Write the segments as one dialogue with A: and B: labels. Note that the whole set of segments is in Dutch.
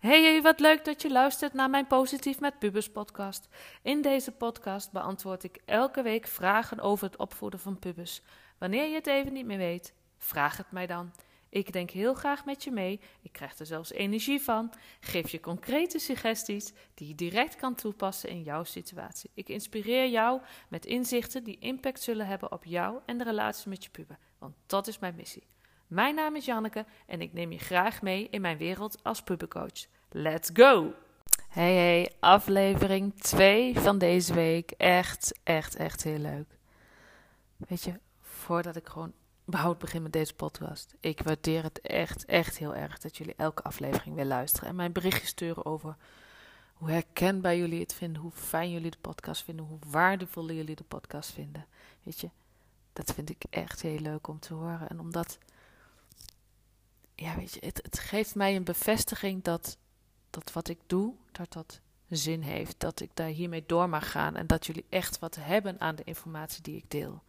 A: Hey, wat leuk dat je luistert naar mijn Positief met Pubers podcast. In deze podcast beantwoord ik elke week vragen over het opvoeden van pubers. Wanneer je het even niet meer weet, vraag het mij dan. Ik denk heel graag met je mee. Ik krijg er zelfs energie van. Geef je concrete suggesties die je direct kan toepassen in jouw situatie. Ik inspireer jou met inzichten die impact zullen hebben op jou en de relatie met je puber. Want dat is mijn missie. Mijn naam is Janneke en ik neem je graag mee in mijn wereld als pubercoach. Let's go! Hey hey, aflevering 2 van deze week. Echt, echt, echt heel leuk. Weet je, voordat ik gewoon überhaupt begin met deze podcast. Ik waardeer het echt, echt heel erg dat jullie elke aflevering weer luisteren. En mijn berichtjes sturen over hoe herkenbaar jullie het vinden. Hoe fijn jullie de podcast vinden. Hoe waardevol jullie de podcast vinden. Weet je, dat vind ik echt heel leuk om te horen. En omdat, ja weet je, het, het geeft mij een bevestiging dat, dat wat ik doe, dat dat zin heeft. Dat ik daar hiermee door mag gaan. En dat jullie echt wat hebben aan de informatie die ik deel.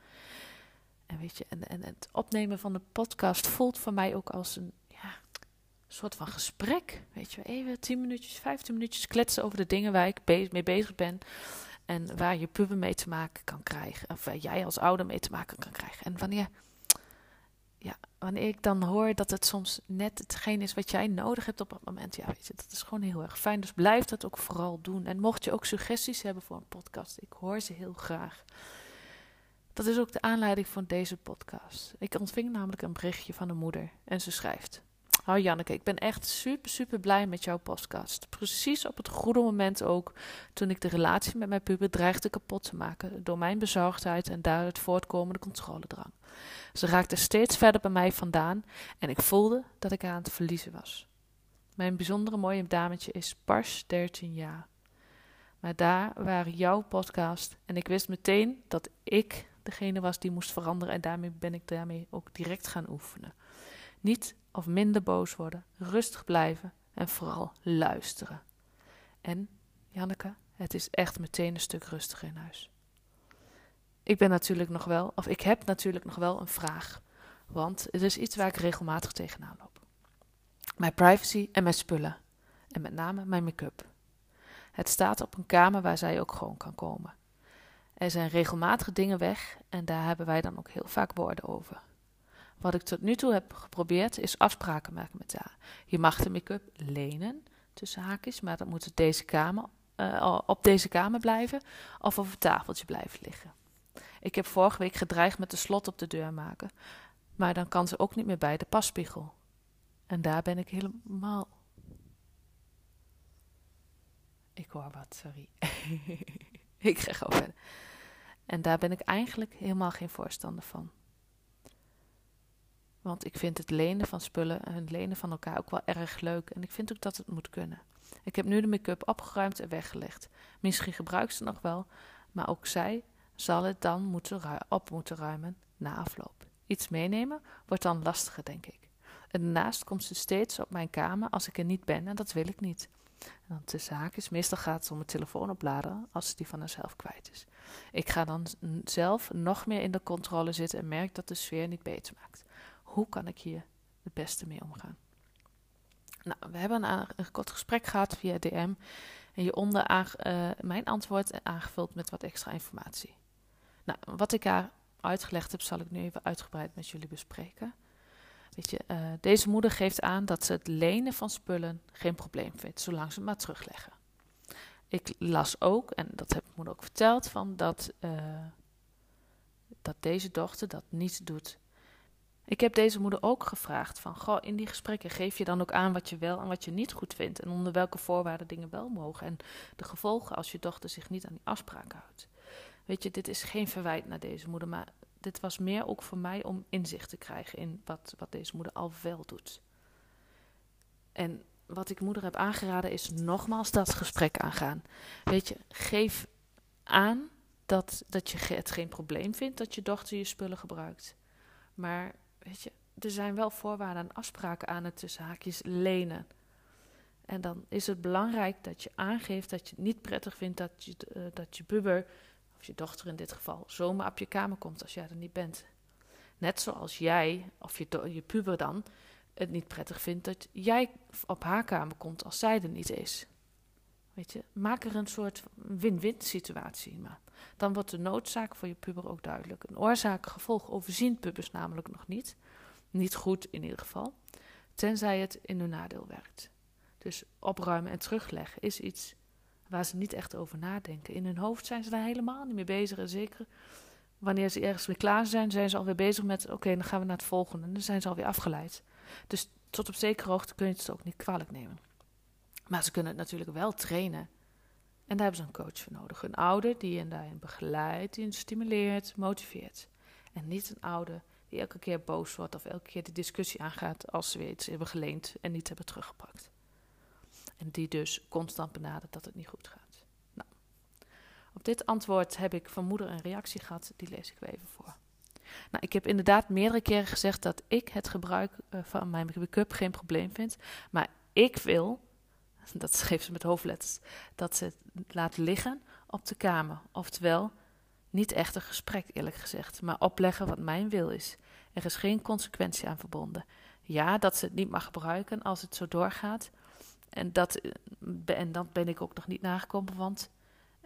A: En weet je, en, en het opnemen van de podcast voelt voor mij ook als een ja, soort van gesprek. Weet je, even 10 minuutjes, 15 minuutjes kletsen over de dingen waar ik mee bezig ben. En waar je puber mee te maken kan krijgen. Of waar jij als ouder mee te maken kan krijgen. En wanneer, ja, wanneer ik dan hoor dat het soms net hetgeen is wat jij nodig hebt op dat moment. Ja, weet je, dat is gewoon heel erg fijn. Dus blijf dat ook vooral doen. En mocht je ook suggesties hebben voor een podcast, ik hoor ze heel graag. Dat is ook de aanleiding van deze podcast. Ik ontving namelijk een berichtje van een moeder en ze schrijft: Hoi Janneke, ik ben echt super, super blij met jouw podcast. Precies op het goede moment ook, toen ik de relatie met mijn puber dreigde kapot te maken door mijn bezorgdheid en daaruit voortkomende controledrang. Ze raakte steeds verder bij mij vandaan en ik voelde dat ik aan het verliezen was. Mijn bijzondere mooie dametje is pas 13 jaar. Maar daar waren jouw podcast en ik wist meteen dat ik degene was die moest veranderen en daarmee ben ik daarmee ook direct gaan oefenen. Niet of minder boos worden, rustig blijven en vooral luisteren. En, Janneke, het is echt meteen een stuk rustiger in huis. Ik ben natuurlijk nog wel, of ik heb natuurlijk nog wel een vraag, want het is iets waar ik regelmatig tegenaan loop. Mijn privacy en mijn spullen, en met name mijn make-up. Het staat op een kamer waar zij ook gewoon kan komen. Er zijn regelmatig dingen weg en daar hebben wij dan ook heel vaak woorden over. Wat ik tot nu toe heb geprobeerd is afspraken maken met haar. Je mag de make-up lenen, tussen haakjes, maar dan moet deze kamer, uh, op deze kamer blijven of op het tafeltje blijven liggen. Ik heb vorige week gedreigd met de slot op de deur maken, maar dan kan ze ook niet meer bij de passpiegel. En daar ben ik helemaal. Ik hoor wat, sorry. ik ga gewoon verder. En daar ben ik eigenlijk helemaal geen voorstander van. Want ik vind het lenen van spullen en het lenen van elkaar ook wel erg leuk. En ik vind ook dat het moet kunnen. Ik heb nu de make-up opgeruimd en weggelegd. Misschien gebruikt ze nog wel, maar ook zij zal het dan moeten op moeten ruimen na afloop. Iets meenemen wordt dan lastiger, denk ik. En daarnaast komt ze steeds op mijn kamer als ik er niet ben en dat wil ik niet. En dan tussen haakjes, meestal gaat het om mijn telefoon opladen als die van haarzelf kwijt is. Ik ga dan zelf nog meer in de controle zitten en merk dat de sfeer niet beter maakt. Hoe kan ik hier het beste mee omgaan? Nou, we hebben een, een kort gesprek gehad via DM en hieronder uh, mijn antwoord aangevuld met wat extra informatie. Nou, wat ik daar uitgelegd heb, zal ik nu even uitgebreid met jullie bespreken. Weet je, uh, deze moeder geeft aan dat ze het lenen van spullen geen probleem vindt, zolang ze het maar terugleggen. Ik las ook, en dat heb moeder ook verteld, van dat, uh, dat deze dochter dat niet doet. Ik heb deze moeder ook gevraagd van, goh, in die gesprekken geef je dan ook aan wat je wel en wat je niet goed vindt en onder welke voorwaarden dingen wel mogen en de gevolgen als je dochter zich niet aan die afspraken houdt. Weet je, dit is geen verwijt naar deze moeder, maar dit was meer ook voor mij om inzicht te krijgen in wat, wat deze moeder al wel doet. En wat ik moeder heb aangeraden is nogmaals dat gesprek aangaan. Weet je, geef aan dat, dat je het geen probleem vindt dat je dochter je spullen gebruikt. Maar weet je, er zijn wel voorwaarden en afspraken aan het tussen haakjes lenen. En dan is het belangrijk dat je aangeeft dat je het niet prettig vindt dat je, uh, dat je puber of je dochter in dit geval, zomaar op je kamer komt als jij er niet bent. Net zoals jij, of je, je puber dan, het niet prettig vindt dat jij op haar kamer komt als zij er niet is. Weet je, maak er een soort win-win situatie. Maar dan wordt de noodzaak voor je puber ook duidelijk. Een oorzaak-gevolg overzien pubers namelijk nog niet. Niet goed in ieder geval. Tenzij het in hun nadeel werkt. Dus opruimen en terugleggen is iets waar ze niet echt over nadenken. In hun hoofd zijn ze daar helemaal niet mee bezig. En zeker wanneer ze ergens weer klaar zijn, zijn ze alweer bezig met: oké, dan gaan we naar het volgende. En dan zijn ze alweer afgeleid. Dus tot op zekere hoogte kun je het ook niet kwalijk nemen. Maar ze kunnen het natuurlijk wel trainen. En daar hebben ze een coach voor nodig. Een ouder die hen daarin begeleidt, die hen stimuleert, motiveert. En niet een ouder die elke keer boos wordt of elke keer de discussie aangaat als ze weer iets hebben geleend en niet hebben teruggepakt. En die dus constant benadert dat het niet goed gaat. Nou, op dit antwoord heb ik van moeder een reactie gehad, die lees ik weer even voor. Nou, ik heb inderdaad meerdere keren gezegd dat ik het gebruik uh, van mijn make-up geen probleem vind. Maar ik wil, dat schreef ze met hoofdletters, dat ze het laat liggen op de kamer. Oftewel, niet echt een gesprek eerlijk gezegd, maar opleggen wat mijn wil is. Er is geen consequentie aan verbonden. Ja, dat ze het niet mag gebruiken als het zo doorgaat. En, dat, eh, en dat ben ik ook nog niet nagekomen, want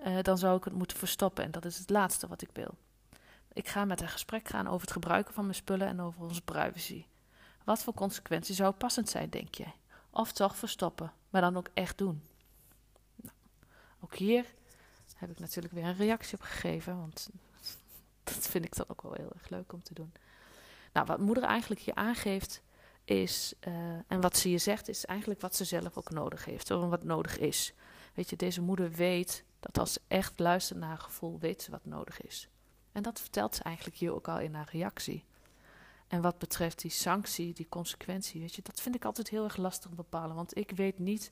A: uh, dan zou ik het moeten verstoppen. En dat is het laatste wat ik wil. Ik ga met haar gesprek gaan over het gebruiken van mijn spullen en over onze privacy. Wat voor consequenties zou passend zijn, denk jij? Of toch verstoppen, maar dan ook echt doen? Nou, ook hier heb ik natuurlijk weer een reactie op gegeven, want dat vind ik dan ook wel heel erg leuk om te doen. Nou, wat moeder eigenlijk hier aangeeft is, uh, en wat ze je zegt, is eigenlijk wat ze zelf ook nodig heeft, of wat nodig is. Weet je, deze moeder weet dat als ze echt luistert naar haar gevoel, weet ze wat nodig is. En dat vertelt ze eigenlijk hier ook al in haar reactie. En wat betreft die sanctie, die consequentie, weet je, dat vind ik altijd heel erg lastig te bepalen. Want ik weet niet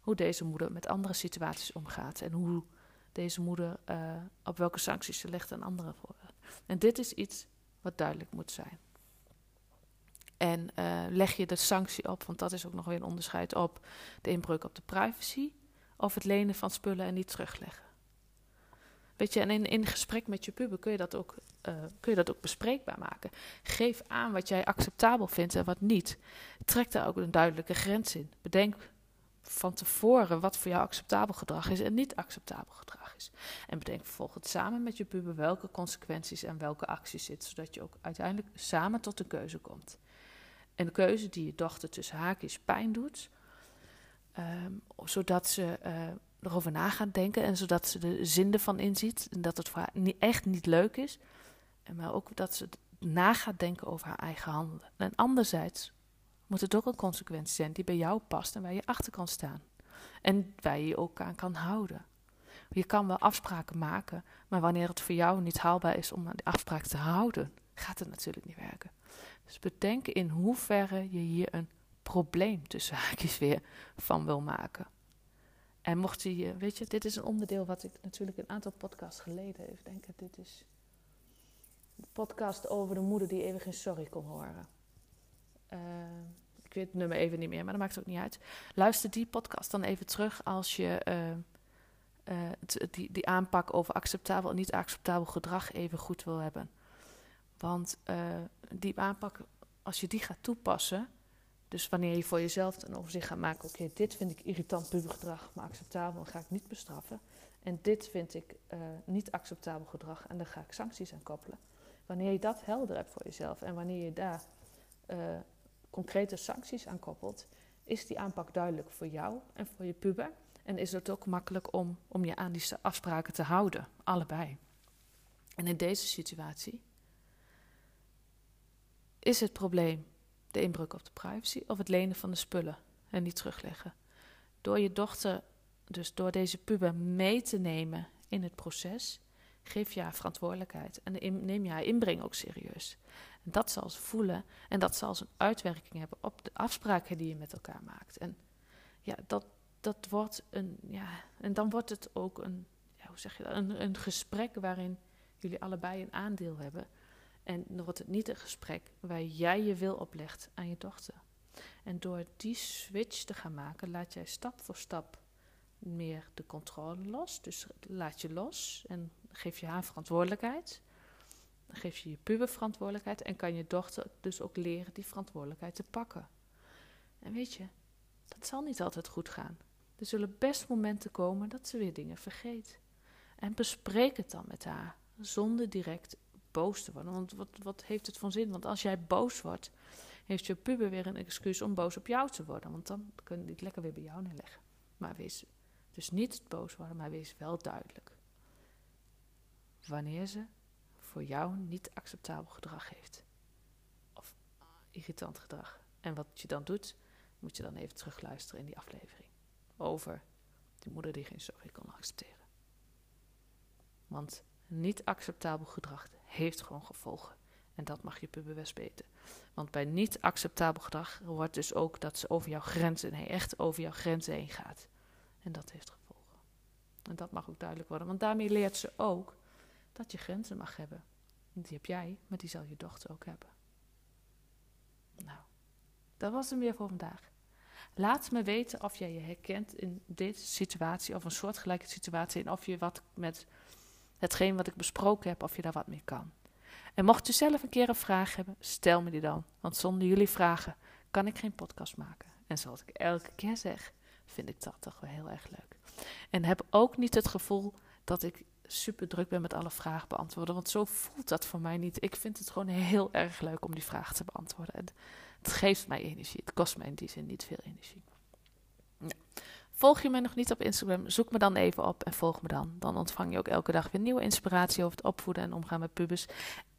A: hoe deze moeder met andere situaties omgaat. En hoe deze moeder, uh, op welke sancties ze legt aan anderen. En dit is iets wat duidelijk moet zijn. En uh, leg je de sanctie op, want dat is ook nog weer een onderscheid op de inbreuk op de privacy. Of het lenen van spullen en niet terugleggen. Weet je, en in, in gesprek met je puber kun je, dat ook, uh, kun je dat ook bespreekbaar maken. Geef aan wat jij acceptabel vindt en wat niet. Trek daar ook een duidelijke grens in. Bedenk van tevoren wat voor jou acceptabel gedrag is en niet acceptabel gedrag is. En bedenk vervolgens samen met je puber welke consequenties en welke acties zitten, zodat je ook uiteindelijk samen tot de keuze komt. En de keuze die je dochter tussen haakjes pijn doet, um, zodat ze uh, erover na gaat denken en zodat ze de zin ervan inziet en dat het echt niet leuk is, maar ook dat ze na gaat denken over haar eigen handelen. En anderzijds moet het ook een consequentie zijn die bij jou past en waar je achter kan staan. En waar je je ook aan kan houden. Je kan wel afspraken maken, maar wanneer het voor jou niet haalbaar is om aan die afspraak te houden, gaat het natuurlijk niet werken. Dus bedenk in hoeverre je hier een probleem tussen haakjes weer van wil maken. En mocht je, weet je, dit is een onderdeel wat ik natuurlijk een aantal podcasts geleden even denken. Dit is de podcast over de moeder die even geen sorry kon horen. Uh, ik weet het nummer even niet meer, maar dat maakt ook niet uit. Luister die podcast dan even terug als je uh, uh, die, die aanpak over acceptabel en niet acceptabel gedrag even goed wil hebben. Want die aanpak, als je die gaat toepassen, dus wanneer je voor jezelf een overzicht gaat maken, oké, dit vind ik irritant pubergedrag, maar acceptabel, dan ga ik niet bestraffen. En dit vind ik uh, niet acceptabel gedrag en daar ga ik sancties aan koppelen. Wanneer je dat helder hebt voor jezelf en wanneer je daar uh, concrete sancties aan koppelt, is die aanpak duidelijk voor jou en voor je puber. En is het ook makkelijk om, om je aan die afspraken te houden, allebei. En in deze situatie is het probleem de inbreuk op de privacy of het lenen van de spullen en niet terugleggen. Door je dochter, dus door deze puber mee te nemen in het proces, geef je haar verantwoordelijkheid en neem je haar inbreng ook serieus. En dat zal ze voelen en dat zal een uitwerking hebben op de afspraken die je met elkaar maakt. En ja, dat, dat wordt een, ja, en dan wordt het ook een, ja, hoe zeg je dat, een, een gesprek waarin jullie allebei een aandeel hebben. En wordt het niet een gesprek waar jij je wil oplegt aan je dochter. En door die switch te gaan maken, laat jij stap voor stap meer de controle los. Dus laat je los en geef je haar verantwoordelijkheid. Geef je je puber verantwoordelijkheid en kan je dochter dus ook leren die verantwoordelijkheid te pakken. En weet je, dat zal niet altijd goed gaan. Er zullen best momenten komen dat ze weer dingen vergeet. En bespreek het dan met haar, zonder direct boos te worden. Want wat, wat heeft het van zin? Want als jij boos wordt, heeft je puber weer een excuus om boos op jou te worden. Want dan kun je het lekker weer bij jou neerleggen. Maar wees dus niet boos worden, maar wees wel duidelijk. Wanneer ze voor jou niet acceptabel gedrag heeft. Of irritant gedrag. En wat je dan doet, moet je dan even terugluisteren in die aflevering. Over die moeder die geen zorg kon accepteren. Want niet acceptabel gedrag heeft gewoon gevolgen. En dat mag je puber weten. Want bij niet acceptabel gedrag wordt dus ook dat ze over jouw grenzen, nee, echt over jouw grenzen heen gaat. En dat heeft gevolgen. En dat mag ook duidelijk worden. Want daarmee leert ze ook dat je grenzen mag hebben. Die heb jij, maar die zal je dochter ook hebben. Nou, dat was hem weer voor vandaag. Laat me weten of jij je herkent in deze situatie of een soortgelijke situatie en of je wat met hetgeen wat ik besproken heb, of je daar wat mee kan. En mocht je zelf een keer een vraag hebben, stel me die dan. Want zonder jullie vragen kan ik geen podcast maken. En zoals ik elke keer zeg, vind ik dat toch wel heel erg leuk. En heb ook niet het gevoel dat ik super druk ben met alle vragen beantwoorden. Want zo voelt dat voor mij niet. Ik vind het gewoon heel erg leuk om die vragen te beantwoorden. En het geeft mij energie. Het kost mij in die zin niet veel energie. Volg je mij nog niet op Instagram? Zoek me dan even op en volg me dan. Dan ontvang je ook elke dag weer nieuwe inspiratie over het opvoeden en omgaan met pubers.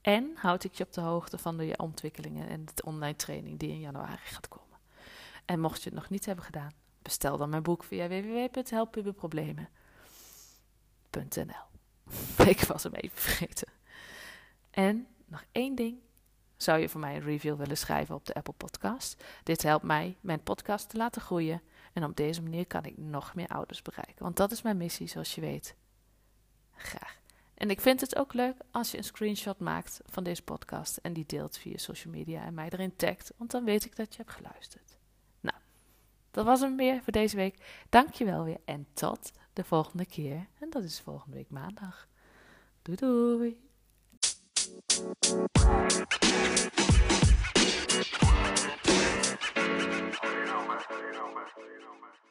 A: En houd ik je op de hoogte van de ontwikkelingen en de online training die in januari gaat komen. En mocht je het nog niet hebben gedaan, bestel dan mijn boek via www.helppuberproblemen.nl Ik was hem even vergeten. En nog één ding. Zou je voor mij een review willen schrijven op de Apple Podcast? Dit helpt mij mijn podcast te laten groeien. En op deze manier kan ik nog meer ouders bereiken. Want dat is mijn missie, zoals je weet. Graag. En ik vind het ook leuk als je een screenshot maakt van deze podcast en die deelt via social media en mij erin tagt, want dan weet ik dat je hebt geluisterd. Nou, dat was hem weer voor deze week. Dankjewel weer en tot de volgende keer. En dat is volgende week maandag. Doei doei! you know, man.